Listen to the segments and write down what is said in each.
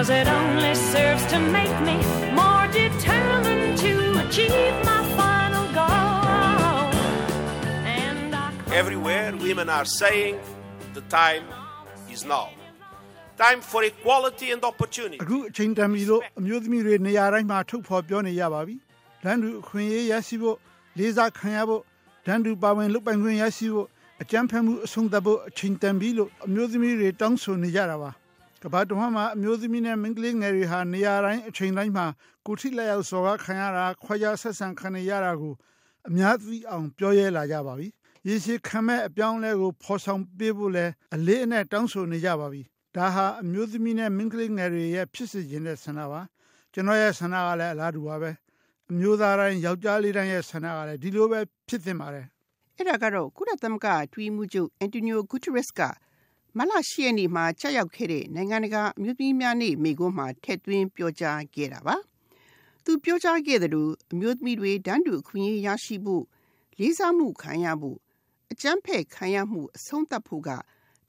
Cause it only serves to make me more determined to achieve my final goal. And I Everywhere, women are saying the time is now. Time for equality and opportunity. အခုအချိန်တန်ပြီလို့အမျိုးသမီးတွေနေရာတိုင်းမှာထုတ်ဖော်ပြောနေရပါပြီ။လမ်းတူအခွင့်အရေးရရှိဖို့လေးစားခံရဖို့ဒဏ်တူပါဝင်လုပ်ပိုင်ခွင့်ရရှိဖို့အကြမ်းဖက်မှုအဆုံးသတ်ဖို့အချိန်တန်ပြီလို့အမျိုးသမီးတွေတောင်းဆိုနေကြတာပါ။ ကမ္ဘာတစ်ဝန်းမှာအမျိုးသမီးနဲ့မိန်းကလေးငယ်တွေဟာနေရာတိုင်းအချိန်တိုင်းမှာကိုယ်ထိလက်ရောက်စော်ကားခံရတာခွဲခြားဆက်ဆံခံရတာကိုအများသိအောင်ပြောရဲလာကြပါပြီ။ရေရှည်ခံမဲ့အပြောင်းအလဲကိုဖော်ဆောင်ပေးဖို့လဲအလေးအနက်တောင်းဆိုနေကြပါပြီ။ဒါဟာအမျိုးသမီးနဲ့မိန်းကလေးငယ်တွေရဲ့ဖြစ်စေခြင်းတဲ့ဆန္ဒပါ။ကျွန်တော်ရဲ့ဆန္ဒကလည်းအလားတူပါပဲ။အမျိုးသားတိုင်းယောက်ျားလေးတိုင်းရဲ့ဆန္ဒကလည်းဒီလိုပဲဖြစ်သင့်ပါတယ်။အဲ့ဒါကတော့ကုလသမဂ္ဂအတွင်းမှုချုပ်အန်တိုနီယိုဂူတရက်စ်က မလရှိရနေမှာကြာရောက်ခဲ့တဲ့နိုင်ငံတကာအမျိုးသမီးများနေ့မိကုန်းမှာထည့်သွင်းပြောကြားခဲ့တာပါ။သူပြောကြားခဲ့တယ်လို့အမျိုးသမီးတွေတန်းတူအခွင့်အရေးရရှိဖို့လေးစားမှုခံရဖို့အကြမ်းဖက်ခံရမှုအဆုံးသတ်ဖို့က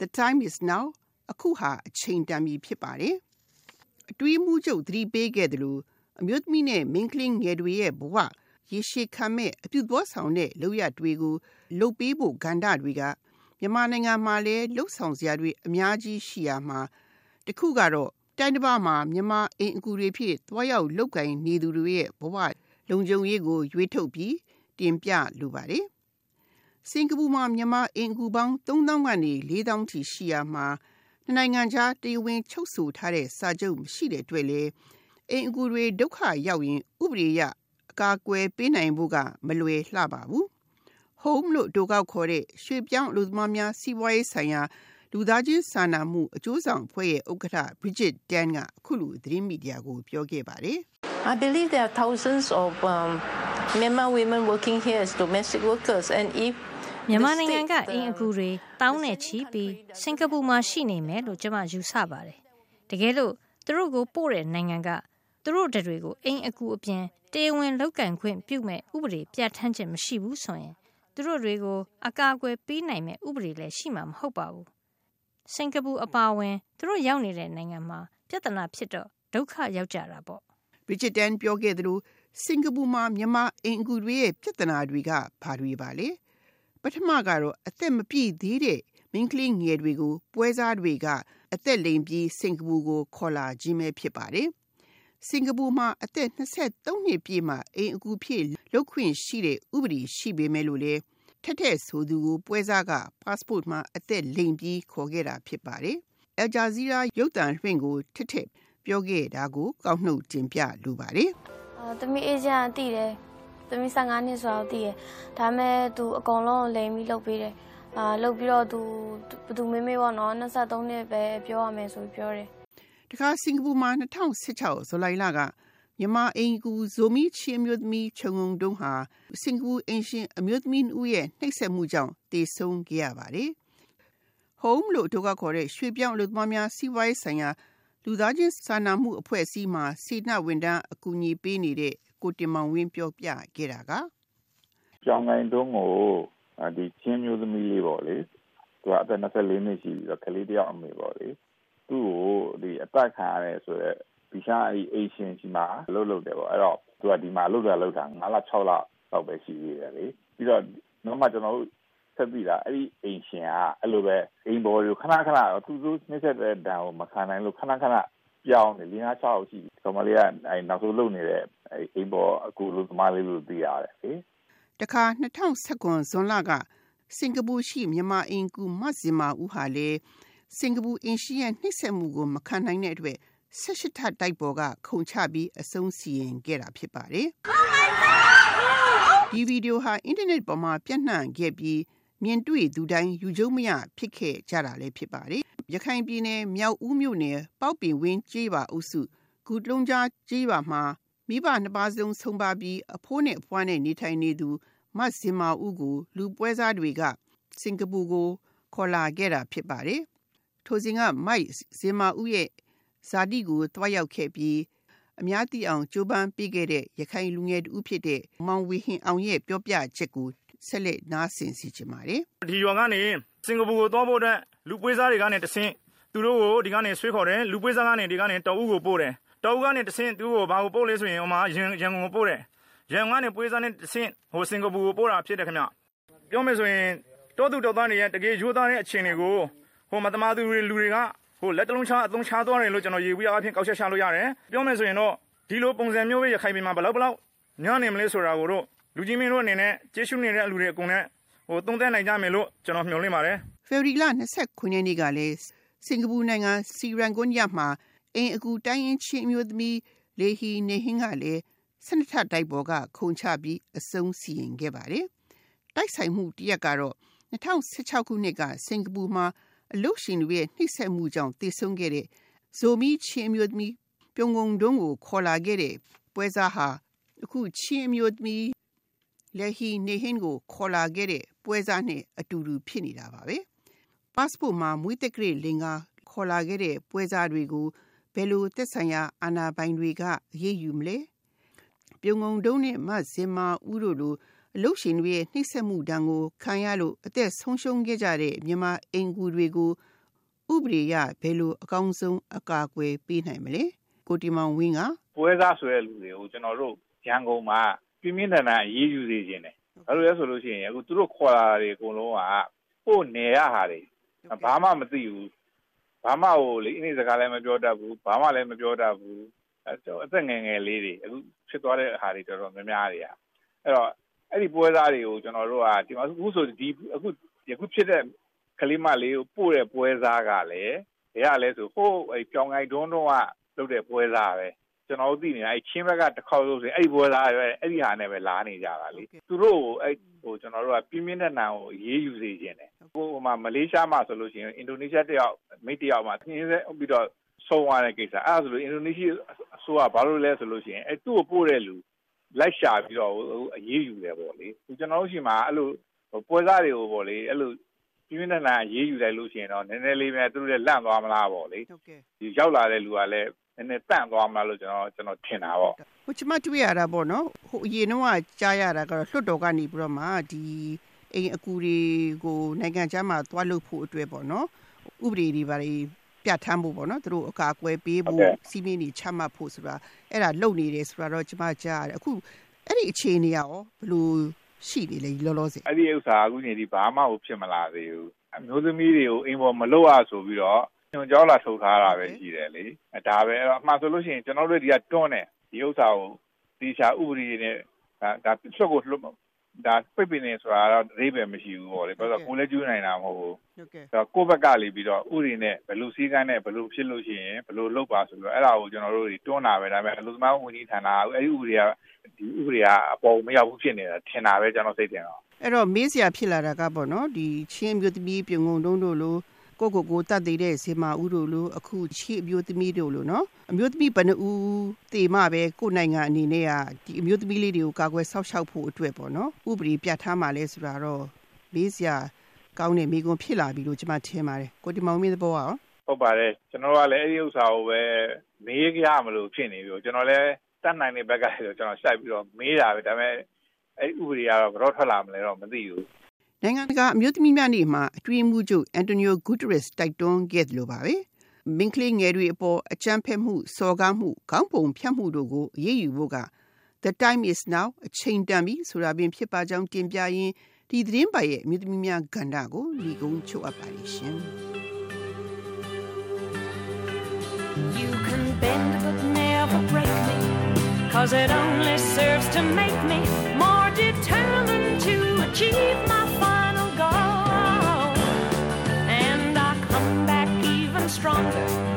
the time is now အခုဟာအချိန်တန်ပြီဖြစ်ပါတယ်။အတွင်းမှုချုပ်သတိပေးခဲ့တယ်လို့အမျိုးသမီးနဲ့မိန်းကလေးငယ်တွေရဲ့ဘဝရေရှည်ခံမဲ့အပြုသဘောဆောင်တဲ့လုပ်ရတွေကိုလှုပ်ပေးဖို့ကဏ္ဍတွေက မြန်မာနိုင်ငံမှာလည်းလှုပ်ဆောင်စရာတွေအများကြီးရှိရမှာတခုကတော့တိုင်းတစ်ပါးမှာမြန်မာအင်အကူတွေဖြစ်သွားရောက်လောက်ကင်နေသူတွေရဲ့ဘဝလုံခြုံရေးကိုရွေးထုတ်ပြီးတင်ပြလိုပါတယ်စင်ကာပူမှာမြန်မာအင်အကူပေါင်း3000ကနေ4000ထိရှိရမှာနှစ်နိုင်ငံကြားတရားဝင်ချုပ်ဆိုထားတဲ့စာချုပ်မရှိတဲ့အတွက်လေအင်အကူတွေဒုက္ခရောက်ရင်ဥပဒေအရအကာအကွယ်ပေးနိုင်ဖို့ကမလွယ်လှပါဘူး။ home လို့အတိုကောက်ခေါ်တဲ့ရွှေပြောင်းအလုပ်သမားများစီးပွားရေးဆိုင်ရာလူသားချင်းစာနာမှုအကျိုးဆောင်အဖွဲ့ရဲ့ဥက္ကဋ္ဌ Bridget Dan ကအခုလိုသတင်းမီဒီယာကိုပြောခဲ့ပါတယ် I believe there are thousands of um, Myanmar women working here as domestic workers, and if မြန်မာ the နိုင်ငံ state, ကအင်အကူတွေတောင်းနဲ့ချီပြီးစင်ကာပူမှာရှိနေမယ်လို့ကျွန်မယူဆပါတယ်။တကယ်လို့သူတို့ကိုပို့တဲ့နိုင်ငံကသူတို့တတွေကိုအင်အကူအပြင်တရားဝင်လောက်ကန်ခွင့်ပြုမဲ့ဥပဒေပြဋ္ဌာန်းချက်မရှိဘူးဆိုရင် သူတို့တွေကို အကာအကွယ်ပေးနိုင်မဲ့ဥပဒေလည်း ရှိမှာ မဟုတ်ပါဘူး။စင်ကာပူအပါအဝင် သူတို့ရောက်နေတဲ့ နိုင်ငံမှာ ပြဿနာဖြစ်တော့ ဒုက္ခရောက်ကြတာပေါ့။ Bridget Dan ပြောခဲ့သလို စင်ကာပူမှာ မြန်မာအင်အကူတွေရဲ့ ပြဿနာတွေက ဘာတွေပါလဲ ပထမကတော့ အသက်မပြည့်သေးတဲ့ မိန်းကလေးငယ်တွေကို ပွဲစားတွေက အသက်လိမ်ပြီး စင်ကာပူကို ခေါ်လာခြင်းပဲ ဖြစ်ပါတယ် စင်ကာပူမှာအသက်23နှစ်ပြည့်မှအိမ်အကူဖြစ်လုပ်ခွင့်ရှိတဲ့ဥပဒေရှိပေမဲ့လို့လေထက်ထက်ဆိုသူကိုပွဲစားက passport မှာအသက်လိမ်ပြီးခေါ်ခဲ့တာဖြစ်ပါတယ်။ Al Jazeera ရုပ်သံလွှင့်ကိုထက်ထက်ပြောခဲ့တာကိုကောက်နှုတ်တင်ပြလိုပါတယ်။အာသမီးအေဂျင့်ကတည်တယ်သမီး15နှစ်ဆိုတော့တည်တယ်ဒါပေမဲ့သူအကုန်လုံးလိမ်ပြီးလုပ်ပေးတယ်အာလုပ်ပြီးတော့သူဘသူမေးမေးပေါ့နော်23နှစ်ပဲပြောရမယ်ဆိုပြီးပြောတယ် တခါစင်ကာပူမှာ2016ဇူလိုင်လကမြန်မာအင်ကူဇိုမီချင်းမျိုးသမီးခြုံငုံတုံးဟာစင်ကာပူအင်ရှင်အမျိုးသမီးဦးရဲ့နှိပ်စက်မှုကြောင့်တည်ဆုံးခဲ့ရပါတယ်။ Home လို့အတူကခေါ်တဲ့ရွှေပြောင်းအလုပ်သမားများစီးပွားရေးဆိုင်ရာလူသားချင်းစာနာမှုအဖွဲ့အစည်းမှာစေတနာဝန်ထမ်းအကူအညီပေးနေတဲ့ကိုတင်မောင်ဝင်းပြောပြခဲ့တာကကြောင်ကိုင်တုံးကိုအာဒီချင်းမျိုးသမီးလေးပေါ့လေသူကအသက်24နှစ်ရှိပြီးတော့ကလေးတယောက်အမေပေါ့လေ သူ့ကိုဒီအသက်ခံရတယ်ဆိုတော့ဒီရှားဒီအေရှင်စီမှာလှုပ်လှုပ်တယ်ပေါ့အဲ့တော့သူကဒီမှာလှုပ်တာလှုပ်တာ9လ6လလောက်ပဲရှိသေးတယ်လေပြီးတော့နောက်မှကျွန်တော်တို့ဆက်ပြီးတာအဲ့ဒီအိမ်ရှင်ကအဲ့လိုပဲအိမ်ဘော်ကိုခဏခဏသူသူနှိမ့်ဆက်တဲ့ဒဏ်ကိုမခံနိုင်လို့ခဏခဏပြောင်းနေ၄၅6ရှိပြီကမလေးကအဲ့နောက်ဆုံးလုပ်နေတဲ့အိမ်ဘော်အကူလို့သမားလေးလို့သိရတယ်လေတခါ2019ဇွန်လကစင်ကာပူရှိမြန်မာအင်ကူမဇင်မာဦးဟာလေ စင်ကာပူအင်ရှင်ရဲ့နှိပ်စက်မှုကိုမခံနိုင်တဲ့အတွက်ဆက်ရှိထတိုက်ပေါ်ကခုန်ချပြီးအဆုံးစီရင်ခဲ့တာဖြစ်ပါတယ်ဒီဗီဒီယိုဟာအင်တာနက်ပေါ်မှာပြန့်နှံ့ခဲ့ပြီးမြင်တွေ့သူတိုင်းယူကျုံမရဖြစ်ခဲ့ကြတာလည်းဖြစ်ပါတယ်ရခိုင်ပြည်နယ်မြောက်ဦးမြို့နယ်ပေါက်ပင်ဝင်းကျေးပါအုပ်စုဂူတလုံးကြားကျေးပါမှာမိဘနှစ်ပါးစလုံးဆုံးပါပြီးအဖိုးနဲ့အဖွားနဲ့နေထိုင်နေသူမဇင်မာဦးကို လူပွဲစားတွေကစင်ကာပူကိုခေါ်လာခဲ့တာဖြစ်ပါတယ်။ ထိုစဉ်ကမိုက်ဇင်မာဦးရဲ့ဇာတိကိုတွားရောက်ခဲ့ပြီးအများသိအောင်ကြိုးပမ်းပေးခဲ့တဲ့ရခိုင်လူငယ်တူဖြစ်တဲ့မောင်ဝီဟင်အောင်ရဲ့ပြောပြချက်ကိုဆက်လက်နားဆင်စီချင်ပါတယ်။ဒီရွာကနေစင်ကာပူကိုသွားဖို့အတွက်လူပွေးစားတွေကနေတဆင့်သူတို့ကိုဒီကနေဆွေးခေါ်တယ်လူပွေးစားကနေဒီကနေတောဦးကိုပို့တယ်တောဦးကနေတဆင့်သူ့ကိုဘာကိုပို့လဲဆိုရင်ဟိုမှာရန်ရန်ကုန်ကိုပို့တယ်ရန်ကုန်ကနေပွေးစားနဲ့တဆင့်ဟိုစင်ကာပူကိုပို့တာဖြစ်တယ်ခင်ဗျပြောမယ်ဆိုရင်တောသူတောသားတွေရဲ့တကယ်ရိုးသားတဲ့အခြေအနေကို ဟိုမတမာသူတွေလူတွေကဟိုလက်တလုံးချအသုံးချသွားတယ်လို့ကျွန်တော်ရေပြီးအဖြစ်ကောက်ချက်ချလို့ရတယ်ပြောမယ်ဆိုရင်တော့ဒီလိုပုံစံမျိုးပဲရခိုင်ပြည်မှာဘလောက်ဘလောက်ညံ့နေမလဲဆိုတာကိုတော့လူကြီးမင်းတို့အနေနဲ့ကျေးဇူးနေတဲ့လူတွေအကုန်နဲ့ဟိုသုံးသပ်နိုင်ကြမယ်လို့ကျွန်တော်မျှော်လင့်ပါတယ်ဖေဖော်ဝါရီလ29ရက်နေ့ကလည်းစင်ကာပူနိုင်ငံစီရန်ကွန်ရမှာအင်အကူတိုင်းရင်ချင်းမျိုးသမီးလေဟီနေဟင်းကလည်းစနစ်ထတိုက်ပေါ်ကခုံချပြီးအဆုံးစီရင်ခဲ့ပါတယ်။တိုက်ဆိုင်မှုတရက်ကတော့2016ခုနှစ်ကစင်ကာပူမှာ အလုရှင်တွေရဲ့နှိမ့်ဆက်မှုကြောင့်တည်ဆုံခဲ့တဲ့ဇိုမီချင်းမျိုးသမီးပြုံငုံတုံးကိုခေါ်လာခဲ့တဲ့ပွဲစားဟာအခုချင်းမျိုးသမီးလက်ဟီနေဟင်းကိုခေါ်လာခဲ့တဲ့ပွဲစားနဲ့အတူတူဖြစ်နေတာပါပဲ။ passport မှာမွေးတက်ကလေးလင်ကခေါ်လာခဲ့တဲ့ပွဲစားတွေကိုဘယ်လိုသက်ဆိုင်ရာအာဏာပိုင်တွေကအရေးယူမလဲ။ပြုံငုံတုံးနဲ့မဇင်မာဦးတို့လို အလုရှင်တွေရဲ့နှိမ့်ဆက်မှုတန်းကိုခံရလို့အသက်ဆုံးရှုံးခဲ့ကြတဲ့မြန်မာအင်ကူတွေကိုဥပဒေရဘယ်လိုအကောင်းဆုံးအကာအကွယ်ပေးနိုင်မလဲ။ကိုတီမောင်ဝင်းကပွဲစားဆိုတဲ့လူတွေကိုကျွန်တော်တို့ရန်ကုန်မှာပြင်းပြင်းထန်ထန်အေးအေးယူစေခြင်းတယ်။ဘာလို့လဲဆိုလို့ရှိရင်အခုသူတို့ခေါ်လာတာတွေအကုန်လုံးကပို့နေရဟာတွေဘာမှမသိဘူး။ဘာမှဟိုလေအင်းစကားလည်းမပြောတတ်ဘူး။ဘာမှလည်းမပြောတတ်ဘူး။အဲအသက်ငယ်ငယ်လေးတွေအခုဖြစ်သွားတဲ့ဟာတွေတော်တော်များများတွေကအဲ့တော့ အဲ့ဒီပွဲသားတွေကိုကျွန်တော်တို့ကဒီမှာအခုဆိုဒီအခုယခုဖြစ်တဲ့ကလေးမလေးကိုပို့တဲ့ပွဲသားကလည်းဘယ်ကလဲဆိုဟိုးအဲ့ပြောင်းငိုင်တွန်းတွန်းကလုပ်တဲ့ပွဲသားပဲကျွန်တော်တို့သိနေတာအဲ့ချင်းဘက်ကတစ်ခေါက်လို့ဆိုရင်အဲ့ဒီပွဲသားပဲအဲ့ဒီဟာနဲ့ပဲလာနေကြတာလေသူတို့ကိုအဲ့ဟိုကျွန်တော်တို့ကပြင်းပြင်းထန်ထန်ကိုရေးယူစေခြင်းတယ်ဟိုမှာမလေးရှားမှာဆိုလို့ရှိရင်အင်ဒိုနီးရှားတယောက်မိတ်တယောက်မှာသင်းဆက်ပြီးတော့ဆုံးသွားတဲ့ကိစ္စအဲ့ဒါဆိုလို့အင်ဒိုနီးရှားအစိုးရဘာလို့လဲဆိုလို့ရှိရင်အဲ့သူ့ကိုပို့တဲ့လူ လိုက်ရှာပြီးတော့အရေးယူတယ်ပေါ့လေကျွန်တော်တို့ရှိမှာအဲ့လိုပွဲစားတွေကိုပေါ့လေအဲ့လိုပြင်းပြင်းထန်ထန်ရေးယူလိုက်လို့ရှိရင်တော့နည်းနည်းလေးပဲသူတို့လည်းလန့်သွားမလားပေါ့လေဒီရောက်လာတဲ့လူကလည်းနည်းနည်းတန့်သွားမလားလို့ကျွန်တော်ကျွန်တော်ထင်တာပေါ့ဟိုကျမတွေ့ရတာပေါ့နော်ဟိုအရင်တော့ကြားရတာကတော့လွှတ်တော်ကနေပြီးတော့မှဒီအိမ်အကူတွေကိုနိုင်ငံခြားမှာသွားလုပ်ဖို့အတွက်ပေါ့နော်ဥပဒေတွေဘာတွေ ပြဋ္ဌာန်းဖို့ပေါ့နော်သူတို့အကာအကွယ်ပေးဖို့စီမင်းတွေချမှတ်ဖို့ဆိုတာအဲ့ဒါလုပ်နေတယ်ဆိုတာတော့ကျမကြားရတယ်အခုအဲ့ဒီအခြေအနေရောဘယ်လိုရှိနေလဲလောလောဆယ်အဲ့ဒီဥစ္စာအခုနေဒီဘာမှဖြစ်မလာသေးဘူးအမျိုးသမီးတွေကိုအိမ်ပေါ်မလုပ်ရဆိုပြီးတော့ညွှန်ကြားလာထုတ်ထားတာပဲရှိတယ်လေဒါပဲအဲ့တော့အမှန်ဆိုလို့ရှိရင်ကျွန်တော်တို့ဒီကတွန်းတယ်ဒီဥစ္စာကိုတီချာဥပဒေနဲ့ဒါဒါပြစ်ကိုလွတ် ဒါပြပင်းနေဆိုတာတော့အသေးပဲမရှိဘူးပေါ့လေဘာလို့ကိုလည်းကျူးနိုင်တာမဟုတ်ဘူးဟုတ်ကဲ့ဆိုတော့ကိုယ့်ဘက်ကလေပြီးတော့ဥရီနဲ့ဘယ်လိုစည်းကမ်းနဲ့ဘယ်လိုဖြစ်လို့ရှိရင်ဘယ်လိုလုပ်ပါဆိုတော့အဲ့ဒါကိုကျွန်တော်တို့တွန်းတာပဲဒါပေမဲ့အလို့သမားဝန်ကြီးဌာနကအဲ့ဒီဥပဒေကဒီဥပဒေကအပေါ်မရောက်ဘူးဖြစ်နေတာထင်တာပဲကျွန်တော်စိတ်ထင်တော့အဲ့တော့မေးစရာဖြစ်လာတာကပေါ့နော်ဒီချင်းမျိုးသမီးပြုံငုံတုံးတို့လို ကိုကိုကိုတတ်သေးတဲ့စေမာဦးတို့လိုအခုချီအမျိုးသမီးတို့လိုနော်အမျိုးသမီးဘယ်နှဦးတေမှပဲကိုနိုင်ငံအနေနဲ့ကဒီအမျိုးသမီးလေးတွေကိုကာကွယ်ဆောက်ရှောက်ဖို့အတွက်ပေါ့နော်ဥပဒေပြဋ္ဌာန်းมาလဲဆိုတာတော့မေးစရာကောင်းတဲ့မိကွန်းဖြစ်လာပြီလို့ကျွန်မထင်ပါတယ်ကိုဒီမောင်မင်းသဘောရောဟုတ်ပါတယ်ကျွန်တော်ကလည်းအဲ့ဒီဥစ္စာကိုပဲမေးကြမလို့ဖြစ်နေပြီကျွန်တော်လည်းတတ်နိုင်တဲ့ဘက်ကဆိုကျွန်တော်ရှိုက်ပြီးတော့မေးတာပဲဒါပေမဲ့အဲ့ဥပဒေကတော့ဘယ်တော့ထွက်လာမလဲတော့မသိဘူး နိုင်ငံတကာအမျိုးသမီးများနေ့မှာအတွင်းမှုချုပ်အန်တိုနီယိုဂူတရက်တိုက်တွန်းခဲ့တယ်လို့ပါပဲမင်းကလေးငယ်တွေအပေါ်အကြမ်းဖက်မှုစော်ကားမှုခေါင်းပုံဖြတ်မှုတို့ကိုအရေးယူဖို့က The time is now အချိန်တန်ပြီဆိုတာပင်ဖြစ်ပါကြောင်းတင်ပြရင်းဒီသတင်းပါရဲ့အမျိုးသမီးများကဏ္ဍကိုညီကုန်းချုပ်အပ်ပါရှင် You can bend but never break me cause it only serves to make me more determined to achieve my stronger.